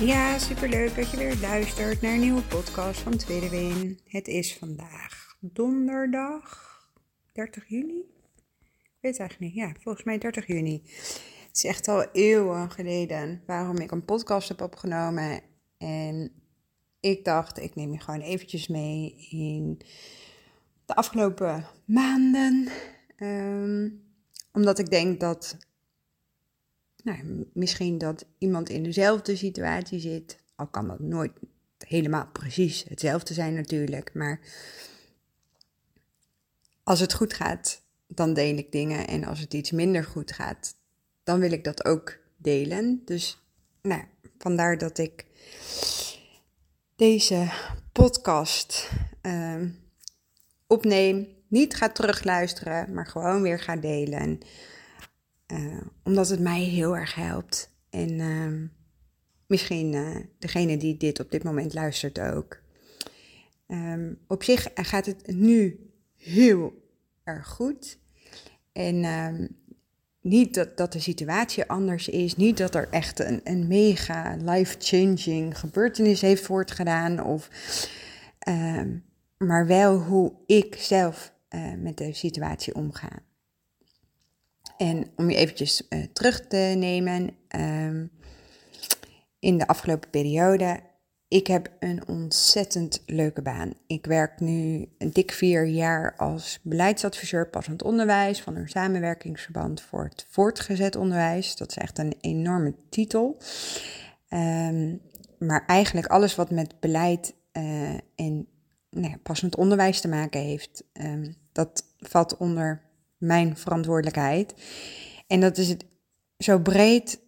Ja, superleuk dat je weer luistert naar een nieuwe podcast van Tweede Win. Het is vandaag donderdag 30 juni. Ik weet het eigenlijk niet. Ja, volgens mij 30 juni. Het is echt al eeuwen geleden waarom ik een podcast heb opgenomen. En ik dacht, ik neem je gewoon eventjes mee in de afgelopen maanden. Ehm, omdat ik denk dat nou, misschien dat iemand in dezelfde situatie zit. Al kan dat nooit helemaal precies hetzelfde zijn natuurlijk. Maar als het goed gaat, dan deel ik dingen. En als het iets minder goed gaat, dan wil ik dat ook delen. Dus nou, vandaar dat ik deze podcast uh, opneem. Niet ga terugluisteren, maar gewoon weer ga delen. Uh, omdat het mij heel erg helpt. En uh, misschien uh, degene die dit op dit moment luistert ook. Um, op zich gaat het nu heel erg goed. En ehm, niet dat, dat de situatie anders is. Niet dat er echt een, een mega life-changing gebeurtenis heeft voortgedaan. Of, maar wel hoe ik zelf uh, met de situatie omga. En om je eventjes uh, terug te nemen, um, in de afgelopen periode, ik heb een ontzettend leuke baan. Ik werk nu een dik vier jaar als beleidsadviseur passend onderwijs van een samenwerkingsverband voor het voortgezet onderwijs. Dat is echt een enorme titel. Um, maar eigenlijk alles wat met beleid uh, en nou passend onderwijs te maken heeft, um, dat valt onder mijn verantwoordelijkheid. En dat is het zo breed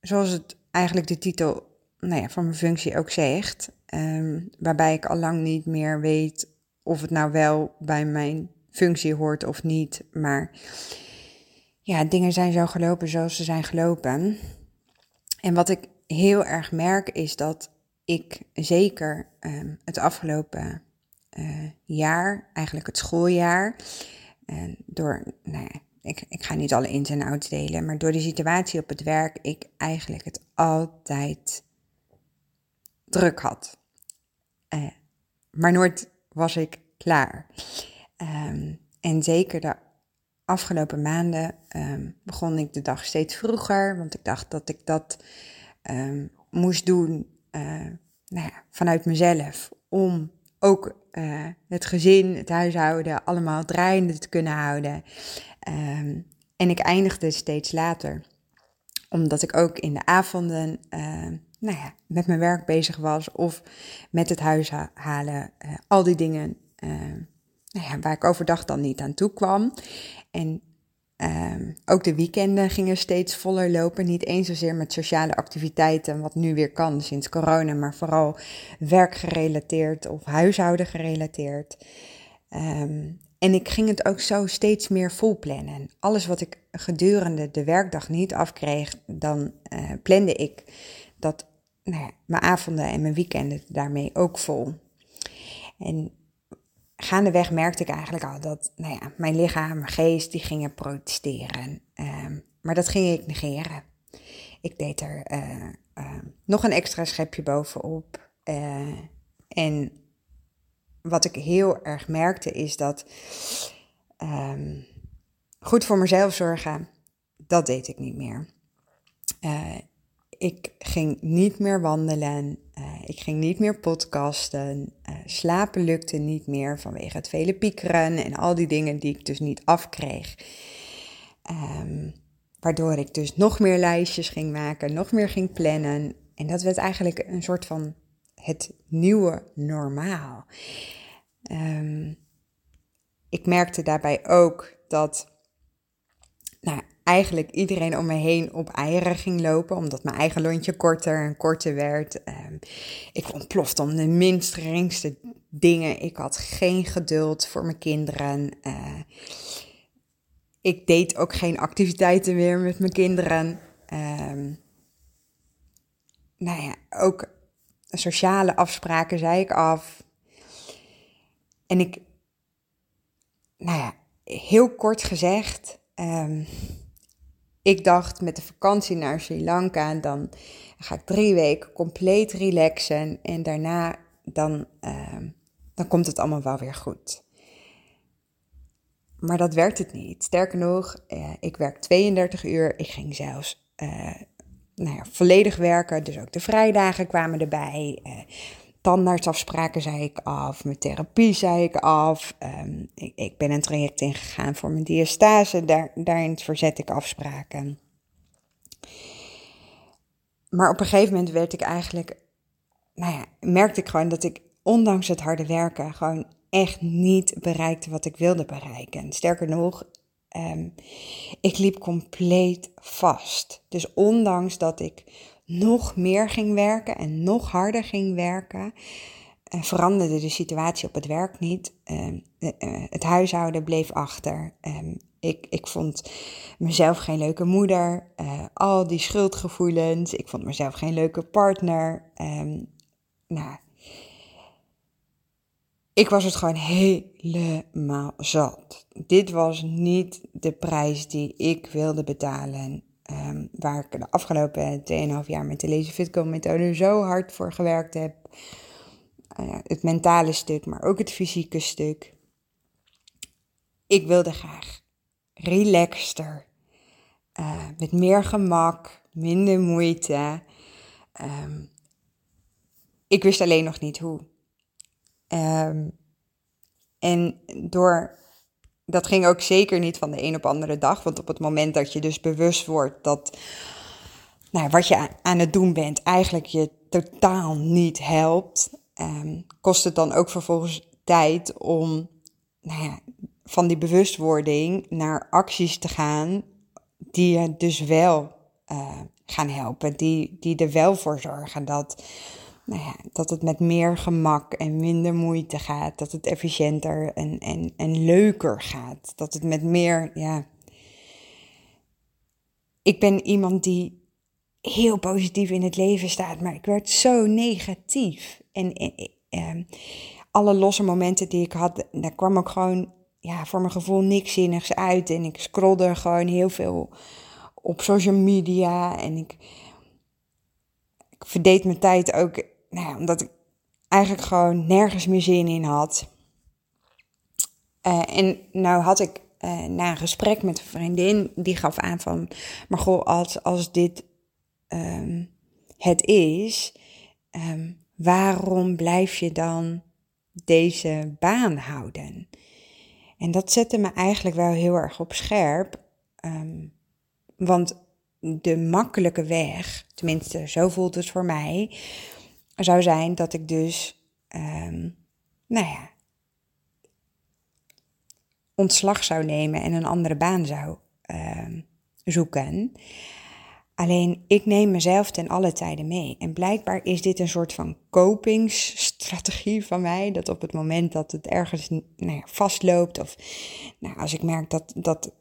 zoals het eigenlijk de titel nou ja, van mijn functie ook zegt. Um, waarbij ik al lang niet meer weet of het nou wel bij mijn functie hoort of niet. Maar ja, dingen zijn zo gelopen zoals ze zijn gelopen. En wat ik heel erg merk is dat ik zeker um, het afgelopen uh, jaar, eigenlijk het schooljaar, en door, nou ja, ik, ik ga niet alle ins en outs delen, maar door de situatie op het werk, ik eigenlijk het altijd druk had. Uh, maar nooit was ik klaar. Um, en zeker de afgelopen maanden um, begon ik de dag steeds vroeger, want ik dacht dat ik dat um, moest doen uh, nou ja, vanuit mezelf om ook uh, het gezin, het huishouden, allemaal draaiende te kunnen houden. Um, en ik eindigde steeds later, omdat ik ook in de avonden uh, nou ja, met mijn werk bezig was of met het huis halen, uh, al die dingen nou ja, waar ik overdag dan niet aan toe kwam. En Um, ook de weekenden gingen steeds voller lopen. Niet eens zozeer met sociale activiteiten, wat nu weer kan sinds corona, maar vooral werkgerelateerd of huishouden gerelateerd. Um, en ik ging het ook zo steeds meer volplannen. Alles wat ik gedurende de werkdag niet afkreeg, dan uh, plande ik dat nou ja, mijn avonden en mijn weekenden daarmee ook vol. En gaandeweg merkte ik eigenlijk al dat nou ja, mijn lichaam, mijn geest, die gingen protesteren. Um, maar dat ging ik negeren. Ik deed er uh, uh, nog een extra schepje bovenop. Uh, en wat ik heel erg merkte is dat um, goed voor mezelf zorgen, dat deed ik niet meer. Ik ging niet meer wandelen. Uh, ik ging niet meer podcasten. Uh, slapen lukte niet meer vanwege het vele piekeren en al die dingen die ik dus niet afkreeg. Um, waardoor ik dus nog meer lijstjes ging maken, nog meer ging plannen. En dat werd eigenlijk een soort van het nieuwe normaal. Um, ik merkte daarbij ook dat nou, eigenlijk iedereen om me heen op eieren ging lopen, omdat mijn eigen lontje korter en korter werd. Um, ik ontplofte om de minst geringste dingen. Ik had geen geduld voor mijn kinderen. Uh, ik deed ook geen activiteiten meer met mijn kinderen. Um, nou ja, ook sociale afspraken zei ik af. En ik, nou ja, heel kort gezegd, um, ik dacht met de vakantie naar Sri Lanka, dan ga ik drie weken compleet relaxen en daarna dan, uh, dan komt het allemaal wel weer goed. Maar dat werd het niet. Sterker nog, uh, ik werk 32 uur. Ik ging zelfs uh, nou ja, volledig werken. Dus ook de vrijdagen kwamen erbij. Tandartsafspraken zei ik af. Mijn therapie zei ik af. Um, ik, ben een traject ingegaan voor mijn diastase. Daar, daarin verzet ik afspraken. Maar op een gegeven moment werd ik eigenlijk... Nou ja, merkte ik gewoon dat ik ondanks het harde werken... gewoon echt niet bereikte wat ik wilde bereiken. Sterker nog, um, ik liep compleet vast. Dus ondanks dat ik nog meer ging werken en nog harder ging werken, uh, veranderde de situatie op het werk niet. Uh, uh, het huishouden bleef achter. Um, ik, ik vond mezelf geen leuke moeder. al die schuldgevoelens. Ik vond mezelf geen leuke partner. Um, nou, ik was het gewoon helemaal zat. Dit was niet de prijs die ik wilde betalen. Um, waar ik de afgelopen 2,5 jaar met de Lazy Fit methode zo hard voor gewerkt heb. Uh, het mentale stuk, maar ook het fysieke stuk. Ik wilde graag relaxter, uh, met meer gemak, minder moeite. Um, ik wist alleen nog niet hoe. Um, en door dat ging ook zeker niet van de een op andere dag. Want op het moment dat je dus bewust wordt dat nou, wat je aan het doen bent eigenlijk je totaal niet helpt, um, kost het dan ook vervolgens tijd om nou ja, van die bewustwording naar acties te gaan die je dus wel uh, gaan helpen. Die, die er wel voor zorgen dat nou ja, dat het met meer gemak en minder moeite gaat. Dat het efficiënter en, en, en leuker gaat. Dat het met meer, ja. Ik ben iemand die heel positief in het leven staat, maar ik werd zo negatief. En, ehm, alle losse momenten die ik had, daar kwam ook gewoon, ja, voor mijn gevoel niks zinnigs uit. En ik scrolde gewoon heel veel op social media en ik, ik verdeed mijn tijd ook nou ja, omdat ik eigenlijk gewoon nergens meer zin in had. Uh, en nou had ik uh, na een gesprek met een vriendin, die gaf aan van, maar goh, als, als dit um, het is, um, waarom blijf je dan deze baan houden? En dat zette me eigenlijk wel heel erg op scherp. Um, want de makkelijke weg, tenminste zo voelt het voor mij, zou zijn dat ik dus, um, nou ja, ontslag zou nemen en een andere baan zou um, zoeken. Alleen ik neem mezelf ten alle tijden mee. En blijkbaar is dit een soort van kopingsstrategie van mij. Dat op het moment dat het ergens nou ja, vastloopt, of nou, als ik merk dat, dat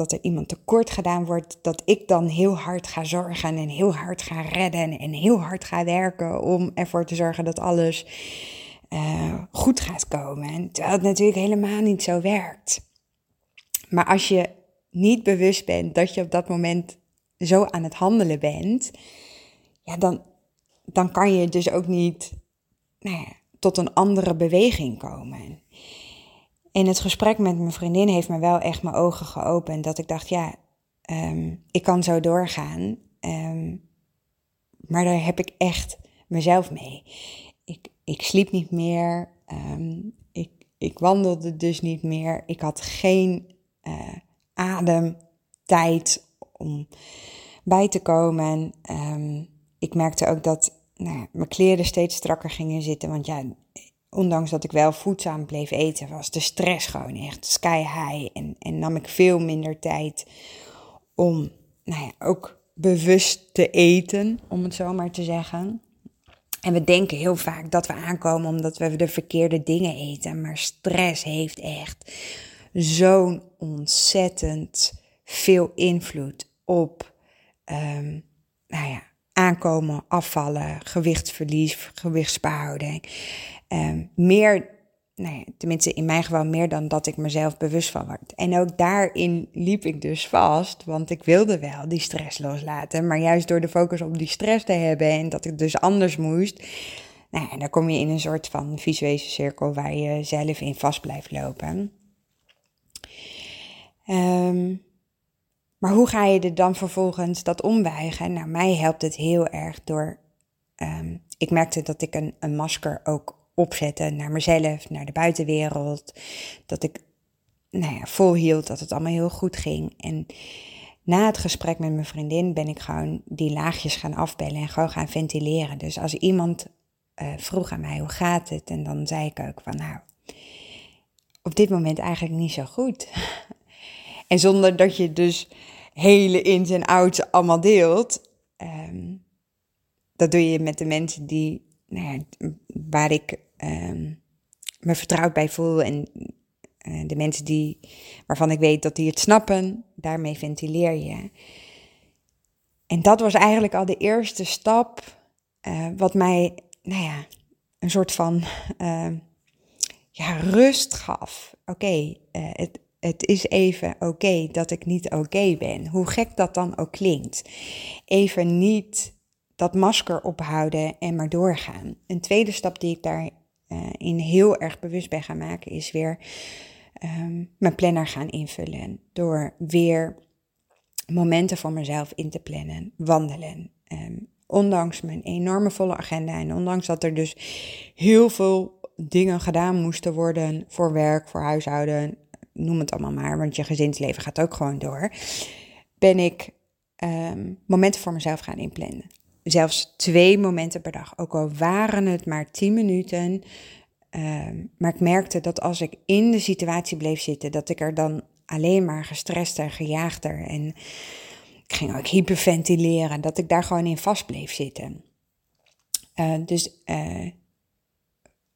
dat er iemand tekort gedaan wordt, dat ik dan heel hard ga zorgen en heel hard ga redden en heel hard ga werken om ervoor te zorgen dat alles uh, goed gaat komen. Terwijl het natuurlijk helemaal niet zo werkt. Maar als je niet bewust bent dat je op dat moment zo aan het handelen bent, ja, dan, dan kan je dus ook niet nou ja, tot een andere beweging komen. En het gesprek met mijn vriendin heeft me wel echt mijn ogen geopend. Dat ik dacht, ja, um, ik kan zo doorgaan. Um, maar daar heb ik echt mezelf mee. Ik, ik sliep niet meer. Um, ik, ik wandelde dus niet meer. Ik had geen uh, ademtijd om bij te komen. ik merkte ook dat nou, mijn kleren steeds strakker gingen zitten. Want ja, ondanks dat ik wel voedzaam bleef eten, was de stress gewoon echt sky high. En, en nam ik veel minder tijd om nou ja, ook bewust te eten, om het zo maar te zeggen. En we denken heel vaak dat we aankomen omdat we de verkeerde dingen eten. Maar stress heeft echt zo'n ontzettend veel invloed op um, nou ja, aankomen, afvallen, gewichtsverlies, gewichtsbehouding. Um, meer, nou tenminste in mijn geval meer dan dat ik mezelf bewust van word. En ook daarin liep ik dus vast, want ik wilde wel die stress loslaten. Maar juist door de focus op die stress te hebben en dat ik dus anders moest. Nou dan kom je in een soort van visuele cirkel waar je zelf in vast blijft lopen. Um, maar hoe ga je er dan vervolgens dat ombuigen? Nou, mij helpt het heel erg door. Um, ik merkte dat ik een, een masker ook opzette naar mezelf, naar de buitenwereld. Dat ik nou ja, volhield dat het allemaal heel goed ging. En na het gesprek met mijn vriendin ben ik gewoon die laagjes gaan afbellen en gewoon gaan ventileren. Dus als iemand uh, vroeg aan mij hoe gaat het, en dan zei ik ook van nou, op dit moment eigenlijk niet zo goed. En zonder dat je dus hele ins en outs allemaal deelt. Um, dat doe je met de mensen die, nou ja, waar ik um, me vertrouwd bij voel. En uh, de mensen die, waarvan ik weet dat die het snappen, daarmee ventileer je. En dat was eigenlijk al de eerste stap uh, wat mij, nou ja, een soort van uh, ja, rust gaf. Oké, het, het is even oké dat ik niet oké ben. Hoe gek dat dan ook klinkt. Even niet dat masker ophouden en maar doorgaan. Een tweede stap die ik daarin uh, heel erg bewust ben gaan maken is weer um, mijn planner gaan invullen. Door weer momenten voor mezelf in te plannen, wandelen. Um, ondanks mijn enorme volle agenda en ondanks dat er dus heel veel dingen gedaan moesten worden voor werk, voor huishouden, noem het allemaal maar, want je gezinsleven gaat ook gewoon door, ben ik um, momenten voor mezelf gaan inplannen. Zelfs twee momenten per dag, ook al waren het maar tien minuten. Um, maar ik merkte dat als ik in de situatie bleef zitten, dat ik er dan alleen maar gestrester, gejaagder en ik ging ook hyperventileren, dat ik daar gewoon in vast bleef zitten. Uh, dus uh,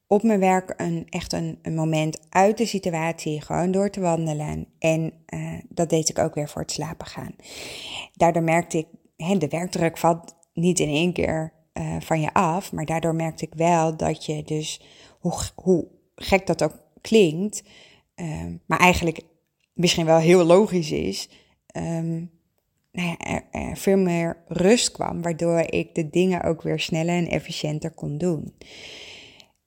op mijn werk een, echt een, moment uit de situatie, gewoon door te wandelen. En uh, dat deed ik ook weer voor het slapen gaan. Daardoor merkte ik, hè, de werkdruk valt niet in één keer uh, van je af, maar daardoor merkte ik wel dat je dus, hoe, hoe gek dat ook klinkt, uh, maar eigenlijk misschien wel heel logisch is, um, nou ja, er, er veel meer rust kwam, waardoor ik de dingen ook weer sneller en efficiënter kon doen.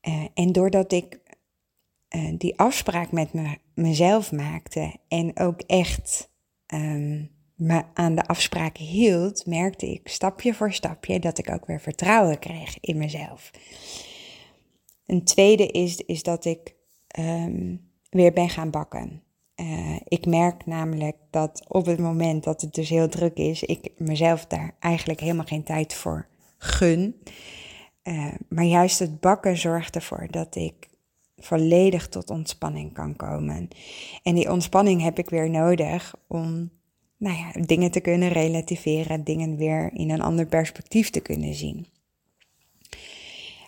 Uh, en doordat ik uh, die afspraak met me, mezelf maakte en ook echt um, me aan de afspraak hield, merkte ik stapje voor stapje dat ik ook weer vertrouwen kreeg in mezelf. Een tweede is, is dat ik um, weer ben gaan bakken. Uh, ik merk namelijk dat op het moment dat het dus heel druk is, ik mezelf daar eigenlijk helemaal geen tijd voor gun. Uh, maar juist het bakken zorgt ervoor dat ik volledig tot ontspanning kan komen. En die ontspanning heb ik weer nodig om nou ja, dingen te kunnen relativeren, dingen weer in een ander perspectief te kunnen zien.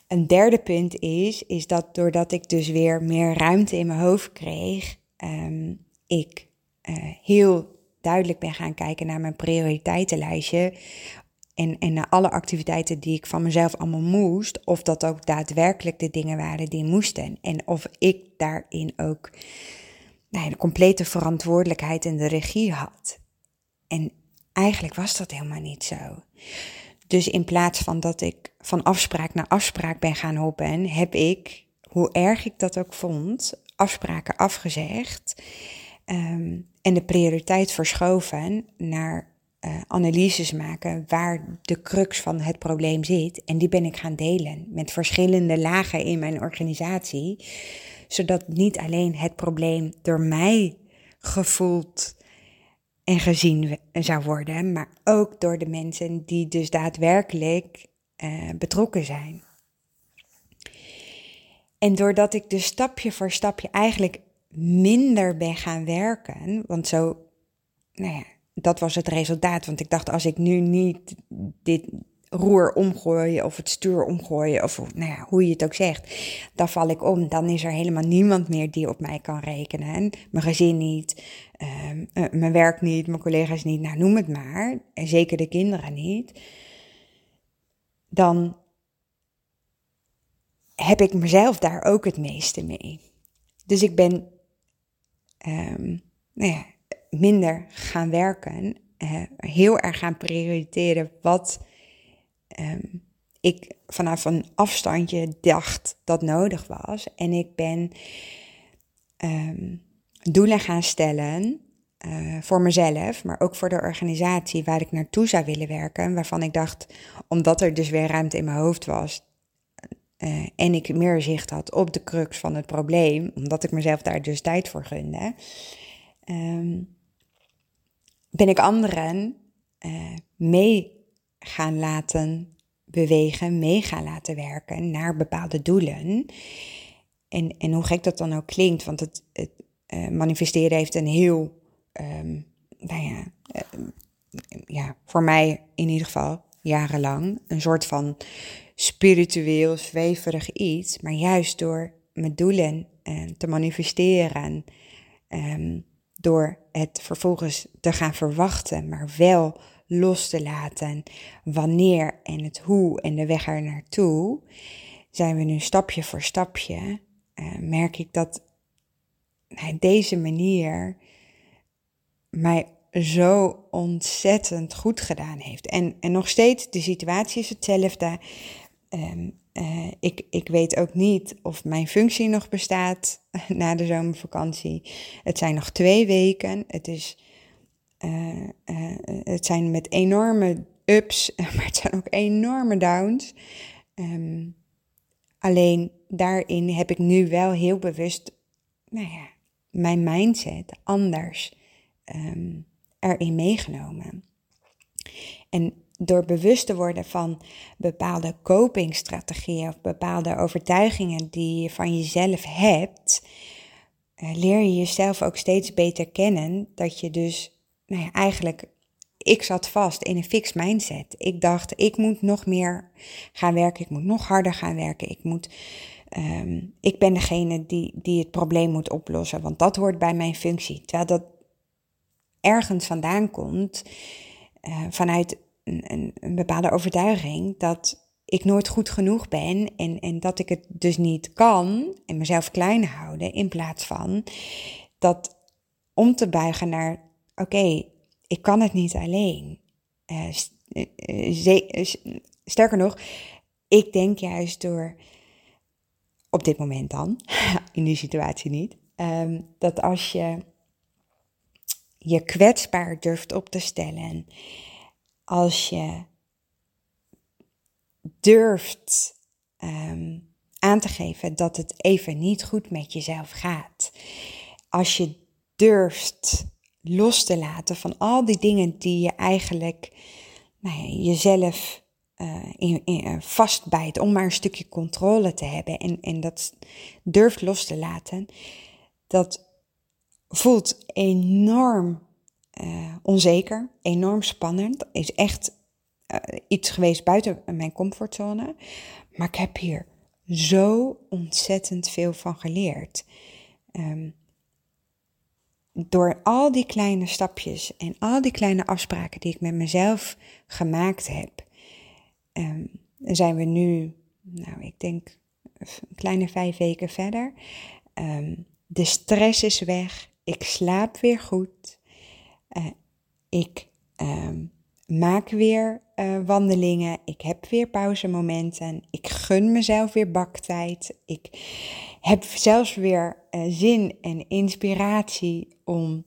Een derde punt is, is dat doordat ik dus weer meer ruimte in mijn hoofd kreeg, um, ik uh, heel duidelijk ben gaan kijken naar mijn prioriteitenlijstje en, en naar alle activiteiten die ik van mezelf allemaal moest, of dat ook daadwerkelijk de dingen waren die moesten. En of ik daarin ook nou de complete verantwoordelijkheid en de regie had. En eigenlijk was dat helemaal niet zo. Dus in plaats van dat ik van afspraak naar afspraak ben gaan hoppen, heb ik, hoe erg ik dat ook vond, afspraken afgezegd. Um, en de prioriteit verschoven naar uh, analyses maken waar de crux van het probleem zit. En die ben ik gaan delen met verschillende lagen in mijn organisatie. Zodat niet alleen het probleem door mij gevoeld en gezien zou worden, maar ook door de mensen die dus daadwerkelijk uh, betrokken zijn. En doordat ik dus stapje voor stapje eigenlijk minder ben gaan werken, want zo, nou ja, dat was het resultaat. Want ik dacht, als ik nu niet dit roer omgooien of het stuur omgooien of nou ja, hoe je het ook zegt, dan val ik om. Dan is er helemaal niemand meer die op mij kan rekenen. Mijn gezin niet, ehm, eh, mijn werk niet, mijn collega's niet, nou noem het maar. En zeker de kinderen niet. Dan heb ik mezelf daar ook het meeste mee. Dus ik ben um, nou ja, minder gaan werken, uh, heel erg gaan prioriteren wat um, ik vanaf een afstandje dacht dat nodig was. En ik ben um, doelen gaan stellen uh, voor mezelf, maar ook voor de organisatie waar ik naartoe zou willen werken. Waarvan ik dacht, omdat er dus weer ruimte in mijn hoofd was. Uh, en ik meer zicht had op de crux van het probleem, omdat ik mezelf daar dus tijd voor gunde, um, ben ik anderen uh, mee gaan laten bewegen, mee gaan laten werken naar bepaalde doelen. En, en hoe gek dat dan ook klinkt, want het, het uh, manifesteren heeft een heel, um, nou ja, uh, ja, voor mij in ieder geval jarenlang, een soort van spiritueel, zweverig iets. Maar juist door mijn doelen te manifesteren, um, door het vervolgens te gaan verwachten, maar wel los te laten, wanneer en het hoe en de weg er naartoe, zijn we nu stapje voor stapje, uh, merk ik dat deze manier mij zo ontzettend goed gedaan heeft. En, en nog steeds, de situatie is hetzelfde. Um, uh, ik, ik weet ook niet of mijn functie nog bestaat na de zomervakantie. Het zijn nog twee weken. Het is uh, uh, het zijn met enorme ups, maar het zijn ook enorme downs. Um, alleen daarin heb ik nu wel heel bewust, nou ja, mijn mindset anders um, erin meegenomen. En door bewust te worden van bepaalde copingstrategieën of bepaalde overtuigingen die je van jezelf hebt, uh, leer je jezelf ook steeds beter kennen. Dat je dus nou ja, eigenlijk, ik zat vast in een fixed mindset. Ik dacht, ik moet nog meer gaan werken, ik moet nog harder gaan werken, ik moet... Um, ik ben degene die, die het probleem moet oplossen, want dat hoort bij mijn functie. Terwijl dat ergens vandaan komt, uh, vanuit een, een, bepaalde overtuiging, dat ik nooit goed genoeg ben en, en dat ik het dus niet kan en mezelf klein houden, in plaats van dat om te buigen naar oké, ik kan het niet alleen. Uh, sterker nog, ik denk juist door, op dit moment dan, in die situatie niet, um, dat als je je kwetsbaar durft op te stellen, als je durft um, aan te geven dat het even niet goed met jezelf gaat, als je durft los te laten van al die dingen die je eigenlijk nou ja, jezelf uh, in, uh, vastbijt om maar een stukje controle te hebben en, en dat durft los te laten, dat voelt enorm uh, onzeker, enorm spannend, is echt iets geweest buiten mijn comfortzone, maar ik heb hier zo ontzettend veel van geleerd. Um, door al die kleine stapjes en al die kleine afspraken die ik met mezelf gemaakt heb, um, zijn we nu, nou, ik denk een kleine vijf weken verder. Um, de stress is weg. Ik slaap weer goed. Uh, ik um, maak weer uh, wandelingen. Ik heb weer pauzemomenten. Ik gun mezelf weer baktijd. Ik heb zelfs weer uh, zin en inspiratie om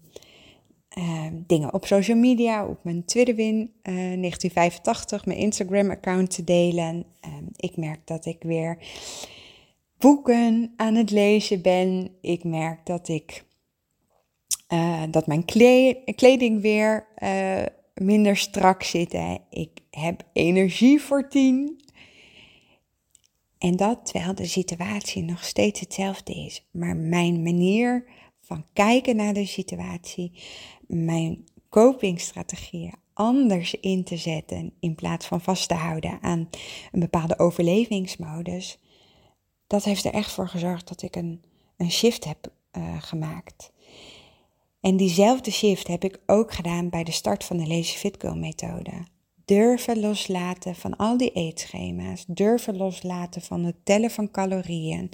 uh, dingen op social media, op mijn Twitterwin 1985, mijn Instagram-account te delen. Ehm, ik merk dat ik weer boeken aan het lezen ben. Ik merk dat ik dat mijn kleding weer minder strak zitten. Ik heb energie voor tien. En dat terwijl de situatie nog steeds hetzelfde is. Maar mijn manier van kijken naar de situatie, mijn copingstrategieën anders in te zetten in plaats van vast te houden aan een bepaalde overlevingsmodus, dat heeft er echt voor gezorgd dat ik een, een shift heb uh, gemaakt. En diezelfde shift heb ik ook gedaan bij de start van de Lazy Fit Girl methode. Durven loslaten van al die eetschema's. Durven loslaten van het tellen van calorieën.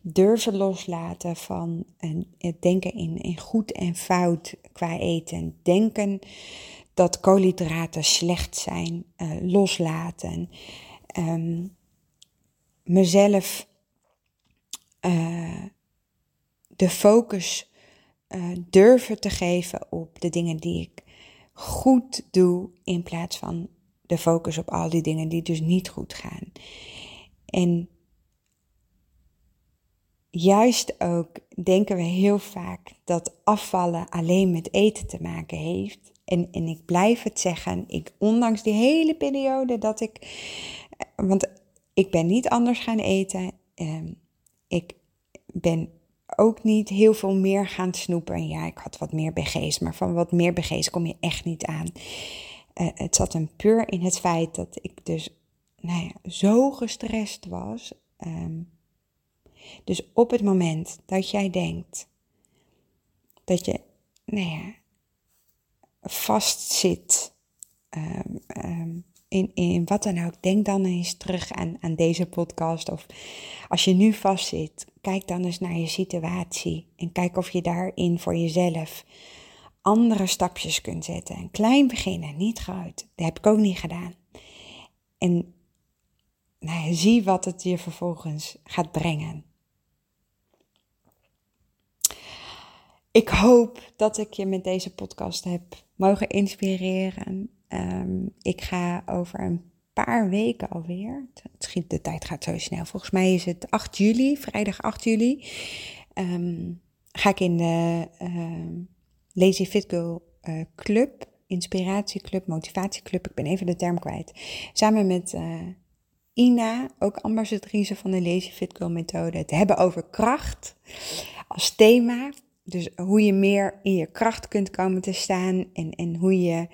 Durven loslaten van het denken in, goed en fout qua eten. Denken dat koolhydraten slecht zijn. Uh, loslaten. Um, mezelf uh, de focus uh, durven te geven op de dingen die ik goed doe, in plaats van de focus op al die dingen die dus niet goed gaan. En juist ook denken we heel vaak dat afvallen alleen met eten te maken heeft. En, en ik blijf het zeggen, ik, ondanks die hele periode dat ik, want ik ben niet anders gaan eten. Uh, ik ben ook niet heel veel meer gaan snoepen. En ja, ik had wat meer BG's, maar van wat meer BG's kom je echt niet aan. Uh, het zat een puur in het feit dat ik dus nou ja, zo gestrest was. Um, dus op het moment dat jij denkt dat je nou ja, vastzit um, um, in, wat dan ook, denk dan eens terug aan, aan deze podcast. Of als je nu vastzit, kijk dan eens naar je situatie en kijk of je daarin voor jezelf andere stapjes kunt zetten. Een klein beginnen, niet groot. Dat heb ik ook niet gedaan. En nou, zie wat het je vervolgens gaat brengen. Ik hoop dat ik je met deze podcast heb mogen inspireren. Um, ik ga over een paar weken alweer. Het schiet, de tijd gaat zo snel. Volgens mij is het 8 juli, vrijdag 8 juli. Um, ga ik in de uh, Lazy Fit Girl uh, Club, Inspiratieclub, Motivatieclub. Ik ben even de term kwijt. Samen met uh, Ina, ook ambassadrice van de Lazy Fit Girl methode. Het hebben over kracht als thema. Dus hoe je meer in je kracht kunt komen te staan en, en hoe je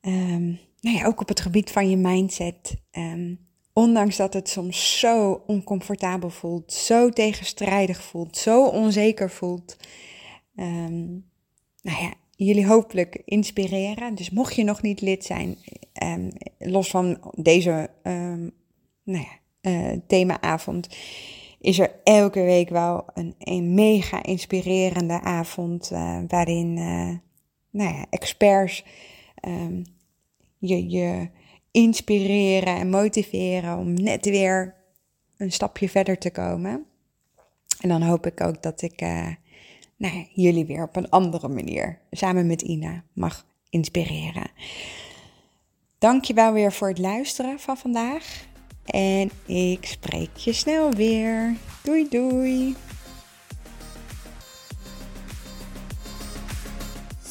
um, nou ja, ook op het gebied van je mindset. Um, ondanks dat het soms zo oncomfortabel voelt, zo tegenstrijdig voelt, zo onzeker voelt. Um, nou ja, jullie hopelijk inspireren. Dus mocht je nog niet lid zijn, los van deze nou ja, uh, themaavond, is er elke week wel een, mega inspirerende avond uh, waarin uh, nou ja, experts um, je, je inspireren en motiveren om net weer een stapje verder te komen. En dan hoop ik ook dat ik uh, nou, jullie weer op een andere manier samen met Ina mag inspireren. Dankjewel weer voor het luisteren van vandaag. En ik spreek je snel weer. Doei doei.